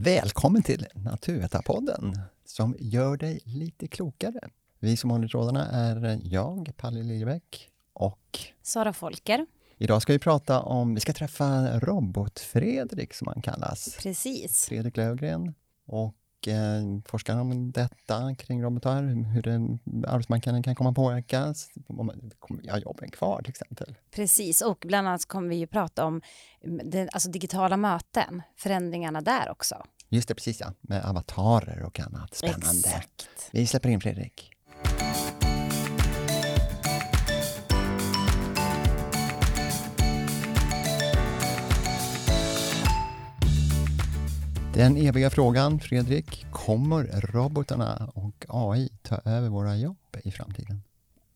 Välkommen till Naturvetarpodden som gör dig lite klokare. Vi som håller trådarna är jag, Palle Liljebäck och Sara Folker. Idag ska vi prata om, vi ska träffa Robot-Fredrik som han kallas. Precis. Fredrik Lövgren och eh, forskar om detta kring robotar, hur det, arbetsmarknaden kan komma att påverkas, om kommer ha jobben kvar till exempel. Precis, och bland annat kommer vi ju prata om det, alltså digitala möten, förändringarna där också. Just det, precis ja, med avatarer och annat spännande. Exakt. Vi släpper in Fredrik. Den eviga frågan, Fredrik, kommer robotarna och AI ta över våra jobb i framtiden?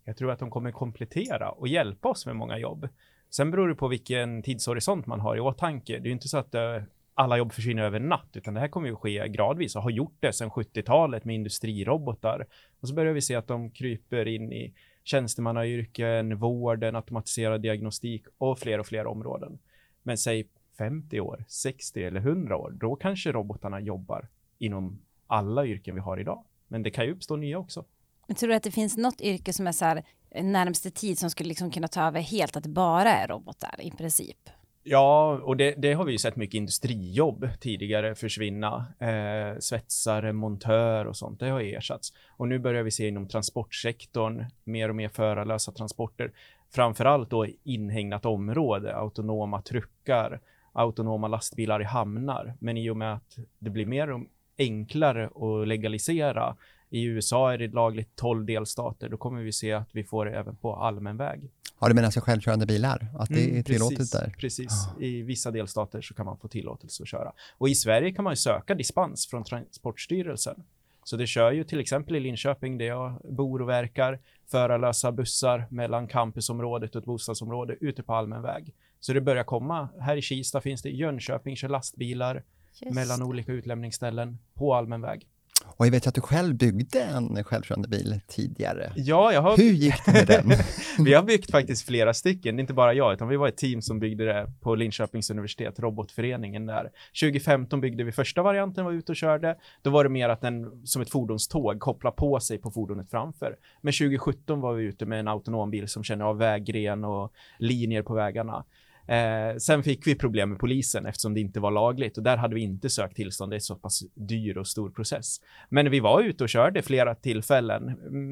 Jag tror att de kommer komplettera och hjälpa oss med många jobb. Sen beror det på vilken tidshorisont man har i åtanke. Det är ju inte så att eh, alla jobb försvinner över en natt, utan det här kommer ju ske gradvis och har gjort det sedan 70-talet med industrirobotar. Och så börjar vi se att de kryper in i tjänstemannayrken, vården, automatiserad diagnostik och fler och fler områden. Men säg 50 år, 60 eller 100 år, då kanske robotarna jobbar inom alla yrken vi har idag. Men det kan ju uppstå nya också. Jag tror att det finns något yrke som är så här närmste tid som skulle liksom kunna ta över helt, att det bara är robotar i princip? Ja, och det, det, har vi ju sett mycket industrijobb tidigare försvinna. Eh, svetsare, montör och sånt, det har ersatts. Och nu börjar vi se inom transportsektorn mer och mer förarlösa transporter. Framförallt då inhägnat område, autonoma truckar, autonoma lastbilar i hamnar. Men i och med att det blir mer enklare att legalisera. I USA är det lagligt 12 delstater. Då kommer vi se att vi får det även på allmän väg. Ja, du menar alltså självkörande bilar? Att det Mm, är tillåtet precis, där? Precis. Ah. I vissa delstater så kan man få tillåtelse att köra. Och i Sverige kan man ju söka dispens från Transportstyrelsen. Så det kör ju till exempel i Linköping där jag bor och verkar förarlösa bussar mellan campusområdet och ett bostadsområde ute på allmän väg. Så det börjar komma. Här i Kista finns det i Jönköping kör lastbilar Just mellan olika utlämningsställen på allmän väg. Och jag vet att du själv byggde en självkörande bil tidigare. Ja, jag har Hur gick det med den? Vi har byggt faktiskt flera stycken, inte bara jag, utan vi var ett team som byggde det på Linköpings universitet, robotföreningen där. 2015 byggde vi första varianten, var ute och körde. Då var det mer att den som ett fordonståg kopplar på sig på fordonet framför. Men 2017 var vi ute med en autonom bil som känner av väggren och linjer på vägarna. Eh, sen fick vi problem med polisen eftersom det inte var lagligt och där hade vi inte sökt tillstånd. Det är så pass dyr och stor process. Men vi var ute och körde flera tillfällen,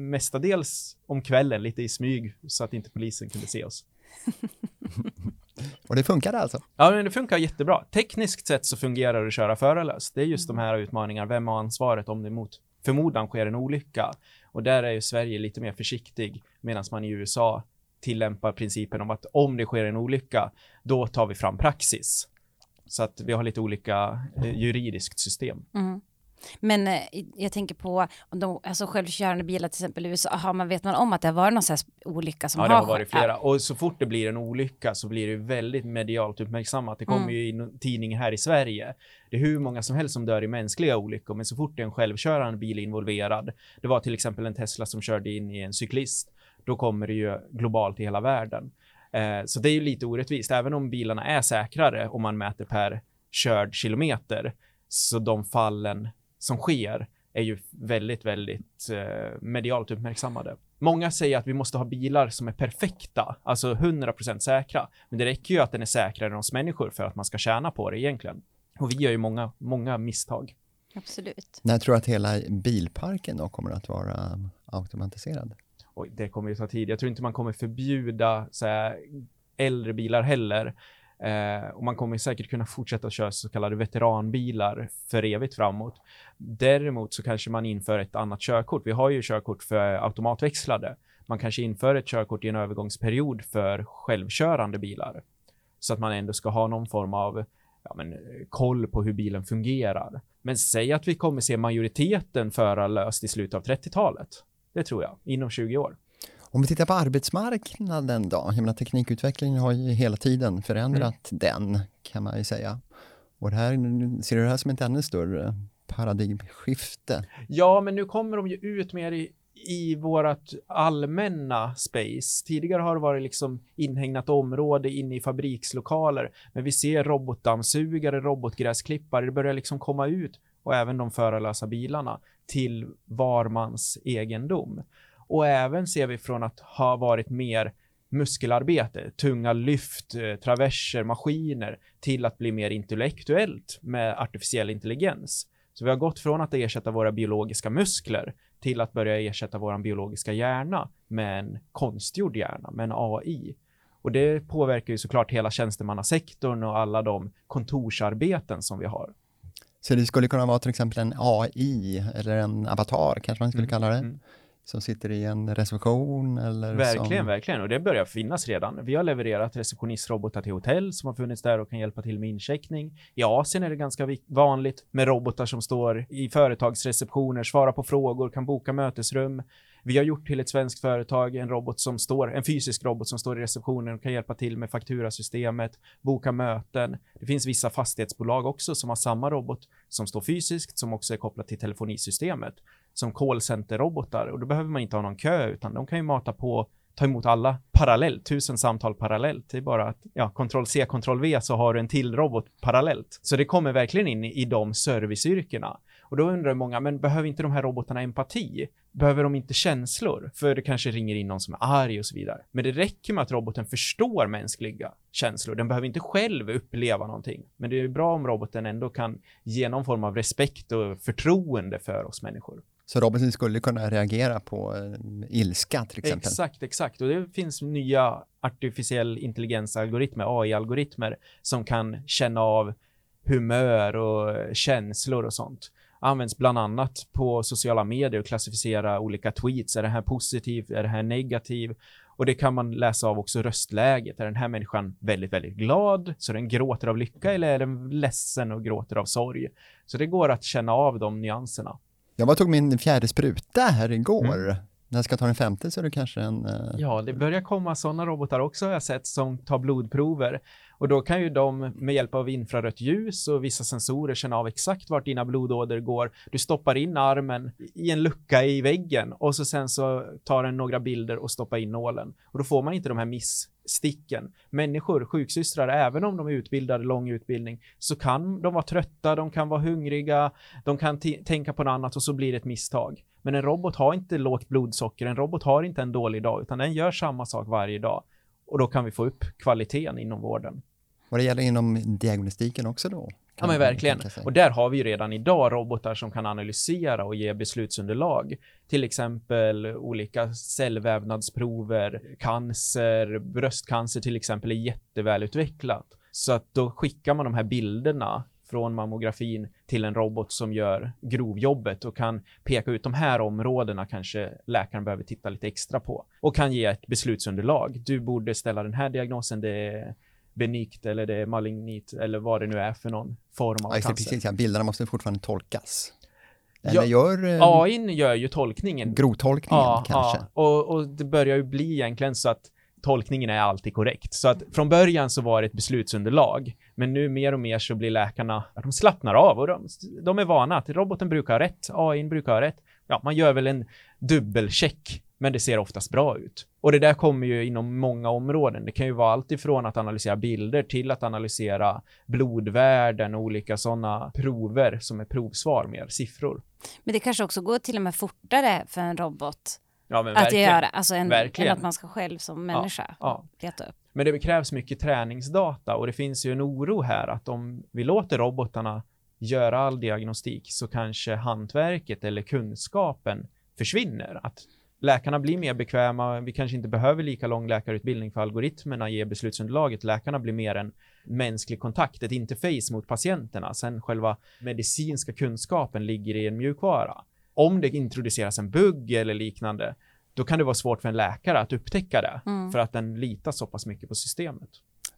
mestadels om kvällen, lite i smyg så att inte polisen kunde se oss. Och det funkade alltså? Ja, men det funkar jättebra. Tekniskt sett så fungerar det att köra förarlöst. Det är just de här utmaningarna. Vem har ansvaret om det mot förmodan sker en olycka? Och där är ju Sverige lite mer försiktig medan man i USA tillämpar principen om att om det sker en olycka, då tar vi fram praxis. Så att vi har lite olika eh, juridiskt system. Mm. Men eh, jag tänker på de, alltså självkörande bilar till exempel i USA, har man, vet man om att det har varit någon sån här olycka som Ja, det har varit flera. Och så fort det blir en olycka så blir det väldigt medialt uppmärksammat. Det kommer Mm. ju in tidning här i Sverige. Det är hur många som helst som dör i mänskliga olyckor, men så fort det är en självkörande bil involverad. Det var till exempel en Tesla som körde in i en cyklist. Då kommer det ju globalt i hela världen. Eh, så det är ju lite orättvist, även om bilarna är säkrare om man mäter per körd kilometer. Så de fallen som sker är ju väldigt, väldigt eh, medialt uppmärksammade. Många säger att vi måste ha bilar som är perfekta, alltså 100% säkra. Men det räcker ju att den är säkrare än oss människor för att man ska tjäna på det egentligen. Och vi gör ju många, många misstag. Absolut. När tror du att hela bilparken då kommer att vara automatiserad? Och det kommer ju ta tid. Jag tror inte man kommer förbjuda så här, äldre bilar heller. Eh, och man kommer säkert kunna fortsätta köra så kallade veteranbilar för evigt framåt. Däremot så kanske man inför ett annat körkort. Vi har ju körkort för automatväxlade. Man kanske inför ett körkort i en övergångsperiod för självkörande bilar. Så att man ändå ska ha någon form av ja, men, koll på hur bilen fungerar. Men säg att vi kommer se majoriteten förarlöst i slutet av 30-talet. Det tror jag, inom 20 år. Om vi tittar på arbetsmarknaden då, jag menar teknikutvecklingen har ju hela tiden förändrat den kan man ju säga. Och det här, ser du det här som ett ännu större paradigmskifte? Ja, men nu kommer de ju ut mer i i vårt allmänna space. Tidigare har det varit liksom inhägnat område inne i fabrikslokaler, men vi ser robotdammsugare, robotgräsklippare, det börjar liksom komma ut och även de förarlösa bilarna till var mans egendom. Och även ser vi från att ha varit mer muskelarbete, tunga lyft, eh, traverser, maskiner till att bli mer intellektuellt med artificiell intelligens. Så vi har gått från att ersätta våra biologiska muskler till att börja ersätta vår biologiska hjärna med en konstgjord hjärna, med en AI. Och det påverkar ju såklart hela tjänstemannasektorn och alla de kontorsarbeten som vi har. Så det skulle kunna vara till exempel en AI eller en avatar kanske man skulle Mm, kalla det, mm. Som sitter i en reception eller Verkligen, som... verkligen. Och det börjar finnas redan. Vi har levererat receptionistrobotar till hotell som har funnits där och kan hjälpa till med incheckning. I Asien är det ganska vanligt med robotar som står i företagsreceptioner, svarar på frågor, kan boka mötesrum. Vi har gjort till ett svenskt företag en robot som står, en fysisk robot som står i receptionen och kan hjälpa till med fakturasystemet, boka möten. Det finns vissa fastighetsbolag också som har samma robot som står fysiskt, som också är kopplat till telefonisystemet, som callcenter-robotar. Och då behöver man inte ha någon kö, utan de kan ju mata på ta emot alla parallellt, tusen samtal parallellt. Det är bara att, ja, Ctrl C, Ctrl V så har du en till robot parallellt. Så det kommer verkligen in i, i de serviceyrkena. Och då undrar många, men behöver inte de här robotarna empati? Behöver de inte känslor? För det kanske ringer in någon som är arg och så vidare. Men det räcker med att roboten förstår mänskliga känslor. Den behöver inte själv uppleva någonting. Men det är bra om roboten ändå kan ge någon form av respekt och förtroende för oss människor. Så Robinson skulle kunna reagera på eh, ilska till exempel? Exakt, exakt. Och det finns nya artificiell intelligensalgoritmer, AI-algoritmer, som kan känna av humör och känslor och sånt. Används bland annat på sociala medier och klassificera olika tweets. Är det här positivt? Är det här negativt? Och det kan man läsa av också röstläget. Är den här människan väldigt, väldigt glad? Så den gråter av lycka eller är den ledsen och gråter av sorg? Så det går att känna av de nyanserna. Jag var och tog min fjärde spruta här igår. Mm. När jag ska ta den femte så är det kanske en... eh, Ja, det börjar komma sådana robotar också har jag sett som tar blodprover. Och då kan ju de med hjälp av infrarött ljus och vissa sensorer känna av exakt vart dina blodåder går. Du stoppar in armen i en lucka i väggen och så sen så tar den några bilder och stoppar in nålen. Och då får man inte de här sticken. Människor, sjuksystrar, även om de är utbildade, lång utbildning, så kan de vara trötta, de kan vara hungriga, de kan tänka på något annat och så blir det ett misstag. Men en robot har inte lågt blodsocker, en robot har inte en dålig dag, utan den gör samma sak varje dag. Och då kan vi få upp kvaliteten inom vården. Vad det gäller inom diagnostiken också då? Ja men verkligen. Och där har vi ju redan idag robotar som kan analysera och ge beslutsunderlag. Till exempel olika cellvävnadsprover, cancer, bröstcancer till exempel är jättevälutvecklat. Så att då skickar man de här bilderna från mammografin till en robot som gör grovjobbet och kan peka ut de här områdena kanske läkaren behöver titta lite extra på och kan ge ett beslutsunderlag. Du borde ställa den här diagnosen, det är benigt eller det är malignit eller vad det nu är för någon form av Ja, cancer. precis, ja. Bilderna måste fortfarande tolkas. Ja, Eller gör eh, AI gör ju tolkningen. grovtolkningen Ja, kanske. ja. Och, och det börjar ju bli egentligen så att tolkningen är alltid korrekt. Så att från början så var det ett beslutsunderlag, men nu mer och mer så blir läkarna, ja, de slappnar av och de, de är vana att roboten brukar ha rätt, AI brukar ha rätt. Ja, man gör väl en dubbelcheck, men det ser oftast bra ut. Och det där kommer ju inom många områden. Det kan ju vara allt ifrån att analysera bilder till att analysera blodvärden och olika sådana prover som är provsvar mer, siffror. Men det kanske också går till och med fortare för en robot Ja, att verkligen. göra, alltså en, än att man ska själv som människa ja. leta upp. Men det krävs mycket träningsdata och det finns ju en oro här att om vi låter robotarna göra all diagnostik så kanske hantverket eller kunskapen försvinner. Att läkarna blir mer bekväma, vi kanske inte behöver lika lång läkarutbildning för algoritmerna ger beslutsunderlaget. Läkarna blir mer en mänsklig kontakt, ett interface mot patienterna. Sen själva medicinska kunskapen ligger i en mjukvara. Om det introduceras en bugg eller liknande, då kan det vara svårt för en läkare att upptäcka det Mm. för att den litar så pass mycket på systemet.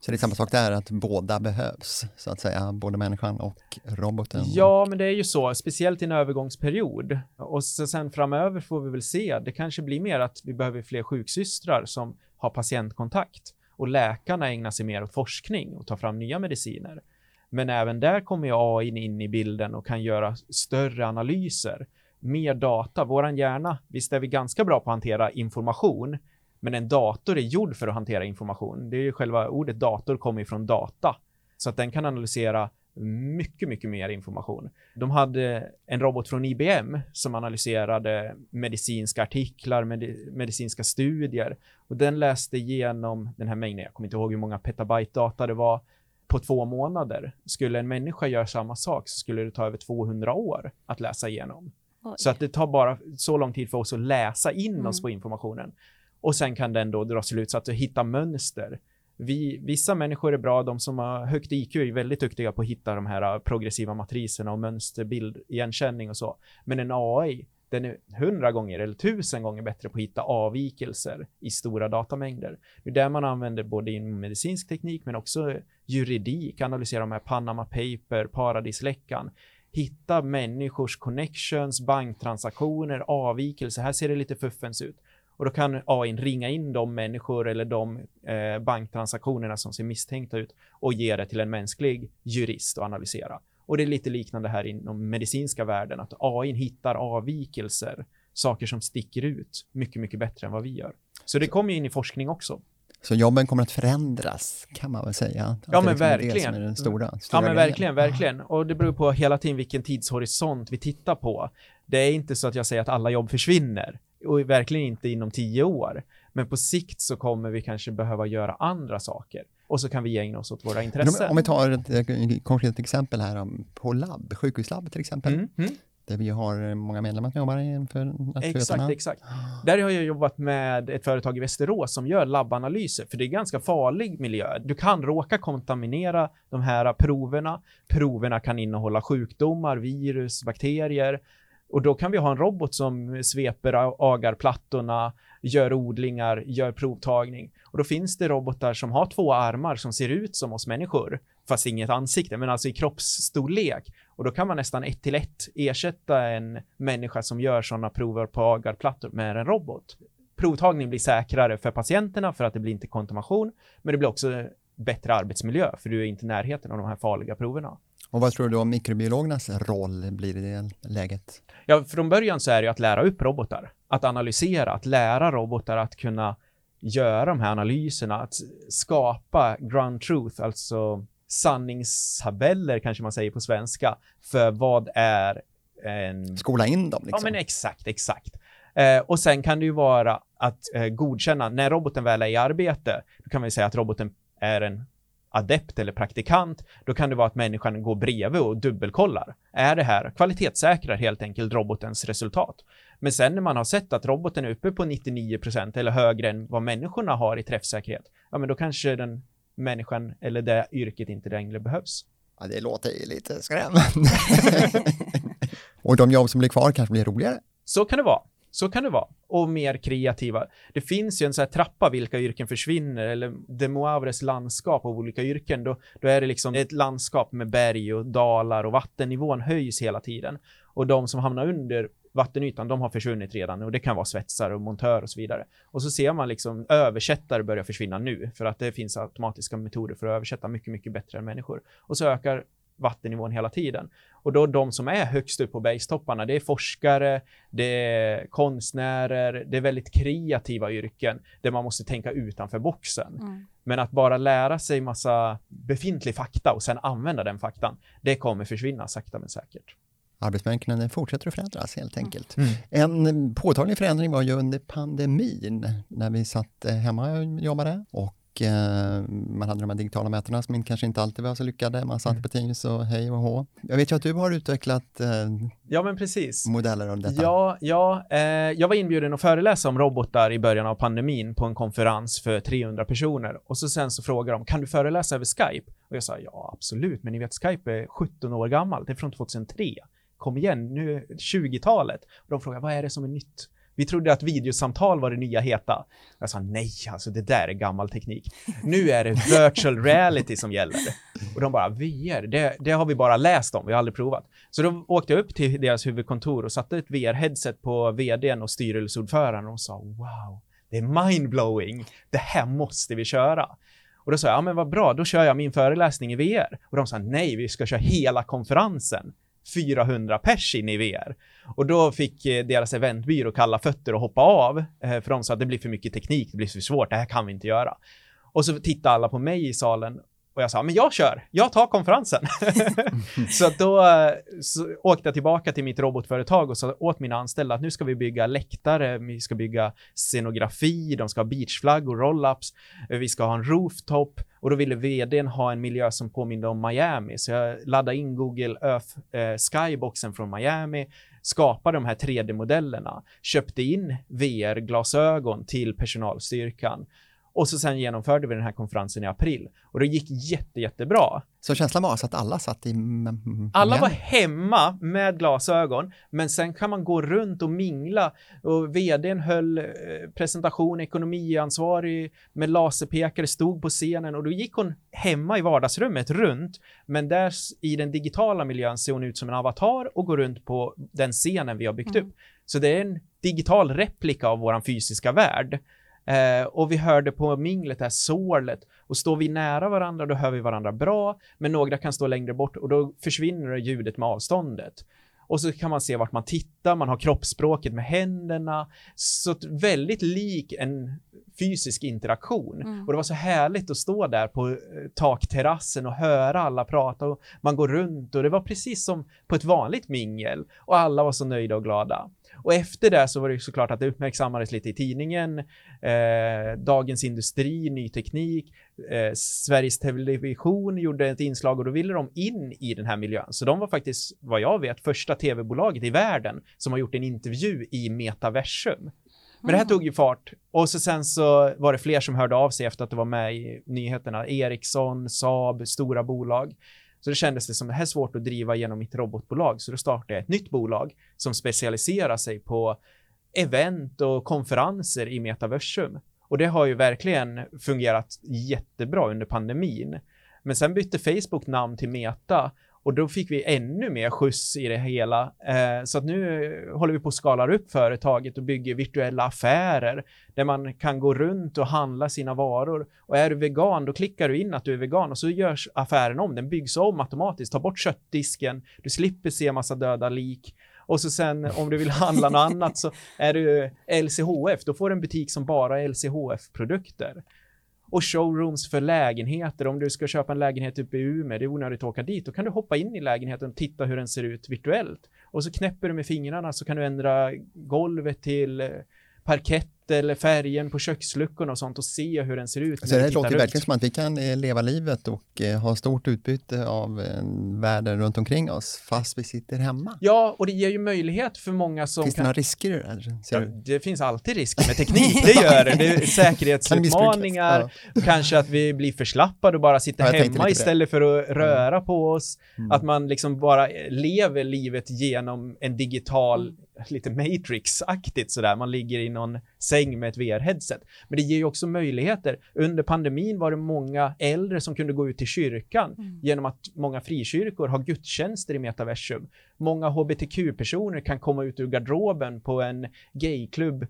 Så det är samma sak där, att båda behövs, så att säga, både människan och roboten. Ja, men det är ju så, speciellt i en övergångsperiod. Och så sen framöver får vi väl se, det kanske blir mer att vi behöver fler sjuksystrar som har patientkontakt och läkarna ägnar sig mer åt forskning och tar fram nya mediciner. Men även där kommer ju AI in i bilden och kan göra större analyser. mer data. Våran hjärna, visst är vi ganska bra på att hantera information, men en dator är gjord för att hantera information. Det är ju själva ordet dator kommer ifrån data, så att den kan analysera mycket, mycket mer information. De hade en robot från IBM som analyserade medicinska artiklar, med, medicinska studier och den läste igenom den här mängden, jag kommer inte ihåg hur många petabyte data det var, på två månader. Skulle en människa göra samma sak så skulle det ta över 200 år att läsa igenom. Oj. Så att det tar bara så lång tid för oss att läsa in mm. oss på informationen. Och sen kan den då dra slutsatser och hitta mönster vi, vissa människor är bra, de som har högt IQ är väldigt duktiga på att hitta de här äh, progressiva matriserna och mönsterbild, igenkänning och så. Men en AI, den är hundra gånger eller tusen gånger bättre på att hitta avvikelser i stora datamängder. Det är där man använder både inom medicinsk teknik men också juridik, analysera de här Panama Paper, paradisläckan, hitta människors connections, banktransaktioner, avvikelser. Här ser det lite fuffens ut. Och då kan AI ringa in de människor eller de eh, banktransaktionerna som ser misstänkta ut och ge det till en mänsklig jurist att analysera. Och det är lite liknande här inom medicinska världen, att AI hittar avvikelser, saker som sticker ut mycket, mycket bättre än vad vi gör. Så det kommer ju in i forskning också. Så jobben kommer att förändras, kan man väl säga? ja, men liksom verkligen. Den stora, stora ja, men verkligen, verkligen. Och det beror på hela tiden vilken tidshorisont vi tittar på. Det är inte så att jag säger att alla jobb försvinner, och verkligen inte inom tio år. Men på sikt så kommer vi kanske behöva göra andra saker och så kan vi ägna oss åt våra intressen. Om vi tar ett konkret exempel här på labb, sjukhuslabb till exempel. Mm, mm. Där vi har många medlemmar som jobbar inför Exakt, exakt. Där har jag jobbat med ett företag i Västerås som gör labbanalyser, för det är ganska farlig miljö. Du kan råka kontaminera de här proverna. Proverna kan innehålla sjukdomar, virus, bakterier och då kan vi ha en robot som sveper agarplattorna, gör odlingar, gör provtagning. Och då finns det robotar som har två armar som ser ut som oss människor, fast inget ansikte, men alltså i kroppsstorlek. Och då kan man nästan ett till ett ersätta en människa som gör sådana prover på agarplattor med en robot. Provtagning blir säkrare för patienterna för att det blir inte kontamination, men det blir också bättre arbetsmiljö, för du är inte i närheten av de här farliga proverna. Och vad tror du om mikrobiologernas roll blir i det läget? Ja, från början så är det ju att lära upp robotar, att analysera, att lära robotar att kunna göra de här analyserna, att skapa ground truth, alltså sanningstabeller kanske man säger på svenska, för vad är en... Skola in dem liksom. Ja, men exakt, exakt. Eh, och sen kan det ju vara att eh, godkänna, när roboten väl är i arbete, då kan man ju säga att roboten är en adept eller praktikant, då kan det vara att människan går bredvid och dubbelkollar. Är det här kvalitetssäkrar helt enkelt robotens resultat? Men sen när man har sett att roboten är uppe på 99% eller högre än vad människorna har i träffsäkerhet, ja men då kanske den människan eller det yrket inte längre behövs. Ja, det låter ju lite skrämmande. och de jobb som blir kvar kanske blir roligare. Så kan det vara. Så kan det vara. Och mer kreativa. Det finns ju en sån här trappa vilka yrken försvinner, eller de Moavres landskap av olika yrken. Då, då är det liksom ett landskap med berg och dalar och vattennivån höjs hela tiden. Och de som hamnar under vattenytan, de har försvunnit redan och det kan vara svetsare och montör och så vidare. Och så ser man liksom översättare börjar försvinna nu för att det finns automatiska metoder för att översätta mycket, mycket bättre än människor. Och så ökar vattennivån hela tiden. Och då de som är högst upp på bergstopparna, det är forskare, det är konstnärer, det är väldigt kreativa yrken där man måste tänka utanför boxen. Mm. Men att bara lära sig massa befintlig fakta och sen använda den faktan, det kommer försvinna sakta men säkert. Arbetsmarknaden fortsätter att förändras helt enkelt. Mm. En påtaglig förändring var ju under pandemin när vi satt hemma och jobbade och och eh, man hade de här digitala mötena som kanske inte alltid var så lyckade. Man satt mm. på Teams och hej och hå. Jag vet ju att du har utvecklat eh, ja, men precis. modeller om detta. Ja, ja eh, jag var inbjuden att föreläsa om robotar i början av pandemin på en konferens för 300 personer och så sen så frågade de, kan du föreläsa över Skype? Och jag sa, ja absolut, men ni vet Skype är 17 år gammalt, det är från 2003. Kom igen, nu är 20-talet. Och de frågade, vad är det som är nytt? Vi trodde att videosamtal var det nya heta. Jag sa nej, alltså det där är gammal teknik. Nu är det virtual reality som gäller. Och de bara, VR, det, det har vi bara läst om, vi har aldrig provat. Så då åkte jag upp till deras huvudkontor och satte ett VR-headset på vdn och styrelseordföranden och sa wow, det är mindblowing, det här måste vi köra. Och då sa jag, ja men vad bra, då kör jag min föreläsning i VR. Och de sa, nej, vi ska köra hela konferensen 400 pers in i VR. Och då fick eh, deras eventbyrå kalla fötter och hoppa av, eh, för de sa att det blir för mycket teknik, det blir för svårt, det här kan vi inte göra. Och så tittade alla på mig i salen och jag sa, men jag kör, jag tar konferensen. så då så åkte jag tillbaka till mitt robotföretag och sa åt mina anställda att nu ska vi bygga läktare, vi ska bygga scenografi, de ska ha beachflaggor, roll-ups, vi ska ha en rooftop och då ville vdn ha en miljö som påminde om Miami. Så jag laddade in Google Earth eh, Skyboxen från Miami, skapade de här 3D-modellerna, köpte in VR-glasögon till personalstyrkan och så sen genomförde vi den här konferensen i april och det gick jätte, jättebra. Så känslan var alltså att alla satt i... Alla var hemma med glasögon, men sen kan man gå runt och mingla och vdn höll eh, presentation, ekonomiansvarig med laserpekare, stod på scenen och då gick hon hemma i vardagsrummet runt, men där i den digitala miljön ser hon ut som en avatar och går runt på den scenen vi har byggt mm. upp. Så det är en digital replika av våran fysiska värld. Eh, och vi hörde på minglet det här sorlet och står vi nära varandra då hör vi varandra bra, men några kan stå längre bort och då försvinner ljudet med avståndet. Och så kan man se vart man tittar, man har kroppsspråket med händerna, så väldigt lik en fysisk interaktion. Mm. Och det var så härligt att stå där på eh, takterrassen och höra alla prata och man går runt och det var precis som på ett vanligt mingel och alla var så nöjda och glada. Och efter det så var det såklart att det uppmärksammades lite i tidningen, eh, Dagens Industri, Ny Teknik, eh, Sveriges Television gjorde ett inslag och då ville de in i den här miljön. Så de var faktiskt, vad jag vet, första tv-bolaget i världen som har gjort en intervju i metaversum. Men det här tog ju fart och så sen så var det fler som hörde av sig efter att det var med i nyheterna. Ericsson, Saab, stora bolag. Så det kändes det som det här är svårt att driva genom mitt robotbolag, så då startade jag ett nytt bolag som specialiserar sig på event och konferenser i metaversum. Och det har ju verkligen fungerat jättebra under pandemin. Men sen bytte Facebook namn till Meta och då fick vi ännu mer skjuts i det hela. Eh, så att nu håller vi på att skala upp företaget och bygger virtuella affärer där man kan gå runt och handla sina varor. Och är du vegan, då klickar du in att du är vegan och så görs affären om. Den byggs om automatiskt. Ta bort köttdisken. Du slipper se massa döda lik. Och så sen om du vill handla något annat så är du LCHF, då får du en butik som bara är LCHF-produkter och showrooms för lägenheter. Om du ska köpa en lägenhet uppe i Umeå, det är onödigt att åka dit, då kan du hoppa in i lägenheten och titta hur den ser ut virtuellt. Och så knäpper du med fingrarna så kan du ändra golvet till eh, parkett eller färgen på köksluckorna och sånt och se hur den ser ut. Alltså det låter verkligen som att vi kan eh, leva livet och eh, ha stort utbyte av världen runt omkring oss fast vi sitter hemma. Ja, och det ger ju möjlighet för många som Finns kan... det några risker i det här? Ja, det finns alltid risker med teknik, det gör det. Det säkerhetsutmaningar, ja. kanske att vi blir förslappade och bara sitter ja, hemma istället för att mm. röra på oss. Mm. Att man liksom bara lever livet genom en digital mm lite Matrix-aktigt sådär, man ligger i någon säng med ett VR-headset. Men det ger ju också möjligheter. Under pandemin var det många äldre som kunde gå ut till kyrkan mm. genom att många frikyrkor har gudstjänster i metaversum. Många hbtq-personer kan komma ut ur garderoben på en gayklubb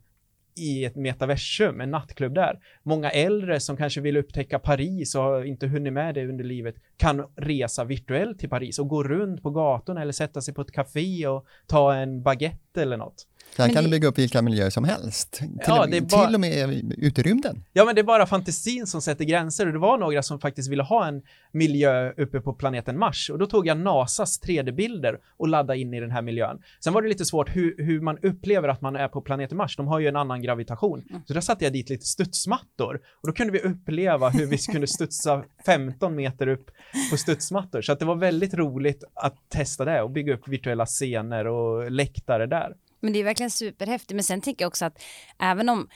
i ett metaversum, en nattklubb där. Många äldre som kanske vill upptäcka Paris och har inte hunnit med det under livet kan resa virtuellt till Paris och gå runt på gatorna eller sätta sig på ett café och ta en baguette eller något. Här kan det... du bygga upp vilka miljöer som helst, till, ja, och, bara... till och med ute i rymden. Ja, men det är bara fantasin som sätter gränser och det var några som faktiskt ville ha en miljö uppe på planeten Mars och då tog jag NASAs 3D-bilder och laddade in i den här miljön. Sen var det lite svårt hur, hur man upplever att man är på planeten Mars. De har ju en annan gravitation. Mm. Så där satte jag dit lite studsmattor och då kunde vi uppleva hur vi kunde studsa 15 meter upp på studsmattor. Så att det var väldigt roligt att testa det och bygga upp virtuella scener och läktare där. Men det är verkligen superhäftigt. Men sen tänker jag också att även om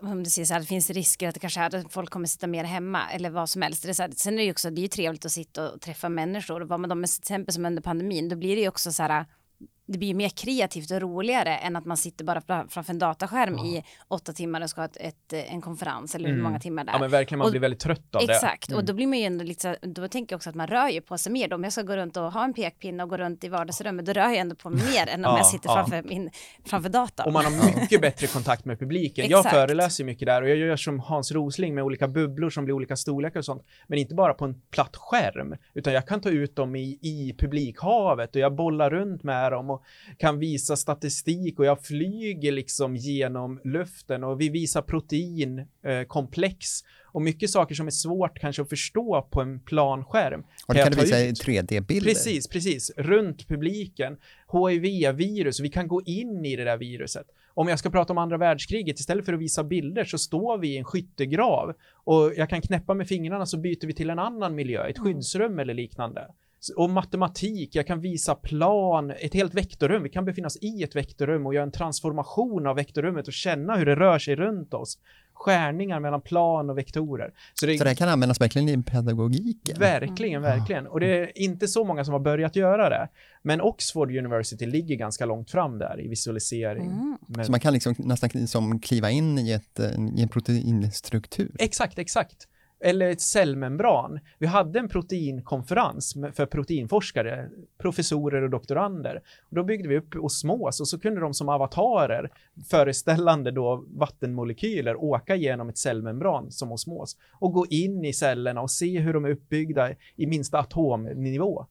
om du säger så här, det finns risker att det kanske är att folk kommer sitta mer hemma eller vad som helst. Det är så här, sen är det ju också, det är ju trevligt att sitta och träffa människor och vara med dem, till exempel som under pandemin, då blir det ju också så här, det blir mer kreativt och roligare än att man sitter bara framför en dataskärm ja. i åtta timmar och ska ha ett, ett en konferens eller hur mm. många timmar där. Ja men verkligen, man och, blir väldigt trött av exakt. det. Exakt, mm. och då blir man ju ändå lite då tänker jag också att man rör ju på sig mer. Då. Om jag ska gå runt och ha en pekpinne och gå runt i vardagsrummet, då rör jag ändå på mig mer än om ja, jag sitter framför, min, framför datorn. Och man har mycket bättre kontakt med publiken. jag föreläser mycket där och jag gör som Hans Rosling med olika bubblor som blir olika storlekar och sånt. Men inte bara på en platt skärm, utan jag kan ta ut dem i, i publikhavet och jag bollar runt med dem och kan visa statistik och jag flyger liksom genom luften och vi visar proteinkomplex eh, och mycket saker som är svårt kanske att förstå på en planskärm. Och det kan du visa i 3D-bilder. Precis, precis. Runt publiken. HIV-virus, vi kan gå in i det där viruset. Om jag ska prata om andra världskriget, istället för att visa bilder så står vi i en skyttegrav och jag kan knäppa med fingrarna så byter vi till en annan miljö, ett mm. skyddsrum eller liknande och matematik, jag kan visa plan, ett helt vektorrum, vi kan befinna oss i ett vektorrum och göra en transformation av vektorrummet och känna hur det rör sig runt oss. Skärningar mellan plan och vektorer. Så det, så det kan användas verkligen i pedagogiken? Verkligen, verkligen. Och det är inte så många som har börjat göra det. Men Oxford University ligger ganska långt fram där i visualisering. Mm. Så man kan liksom nästan som kliva in i, ett, i en proteinstruktur? Exakt, exakt eller ett cellmembran. Vi hade en proteinkonferens för proteinforskare, professorer och doktorander. Och då byggde vi upp osmos och så kunde de som avatarer föreställande då vattenmolekyler åka genom ett cellmembran som osmos och gå in i cellerna och se hur de är uppbyggda i minsta atomnivå.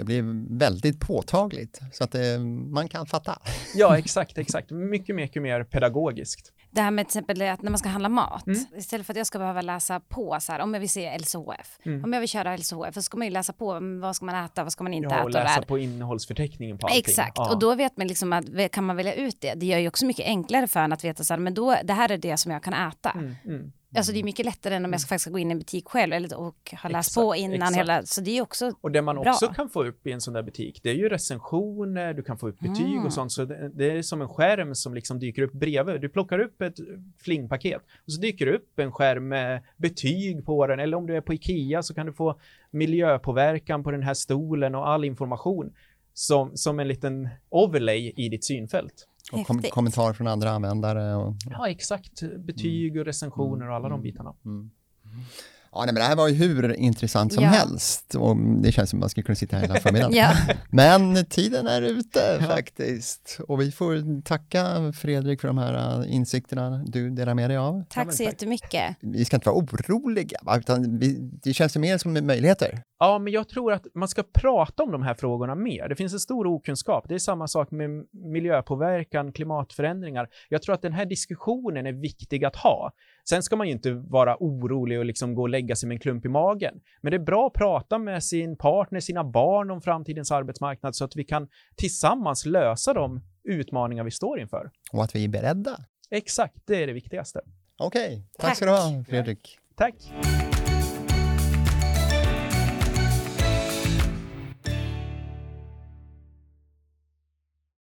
Det blir väldigt påtagligt så att det, man kan fatta. Ja, exakt, exakt. Mycket, mycket mer pedagogiskt. Det här med till exempel att när man ska handla mat, mm. istället för att jag ska behöva läsa på så här, om jag vill se LCHF, mm. om jag vill köra LCHF, så ska man ju läsa på mm, vad ska man äta, vad ska man inte ja, äta. och läsa på innehållsförteckningen på allting. Exakt, ja. och då vet man liksom att kan man välja ut det. Det gör ju också mycket enklare för en att veta så här, men då, det här är det som jag kan äta. Mm, mm. Alltså det är mycket lättare än om jag ska faktiskt gå in i en butik själv eller, och ha läst exakt, på innan exakt. hela, så det är också Och det man bra. också kan få upp i en sån där butik, det är ju recensioner, du kan få upp betyg mm. och sånt, så det, det, är som en skärm som liksom dyker upp bredvid. Du plockar upp ett flingpaket och så dyker det upp en skärm med betyg på den, eller om du är på Ikea så kan du få miljöpåverkan på den här stolen och all information som, som en liten overlay i ditt synfält. Och kom kommentarer från andra användare. Och, ja, exakt. Betyg och recensioner och alla de mm. bitarna. Ja, nej, men det här var ju hur intressant som ja. helst och det känns som att man skulle kunna sitta här hela förmiddagen. ja. Men tiden är ute ja. faktiskt och vi får tacka Fredrik för de här äh, insikterna du delar med dig av. Tack så jättemycket. Vi ska inte vara oroliga, utan vi, det känns ju mer som möjligheter. Ja, men jag tror att man ska prata om de här frågorna mer. Det finns en stor okunskap. Det är samma sak med miljöpåverkan, klimatförändringar. Jag tror att den här diskussionen är viktig att ha. Sen ska man ju inte vara orolig och liksom gå och lägga sig med en klump i magen. Men det är bra att prata med sin partner, sina barn om framtidens arbetsmarknad så att vi kan tillsammans lösa de utmaningar vi står inför. Och att vi är beredda. Exakt, det är det viktigaste. Okej, okay. tack, tack ska du ha Fredrik. Tack.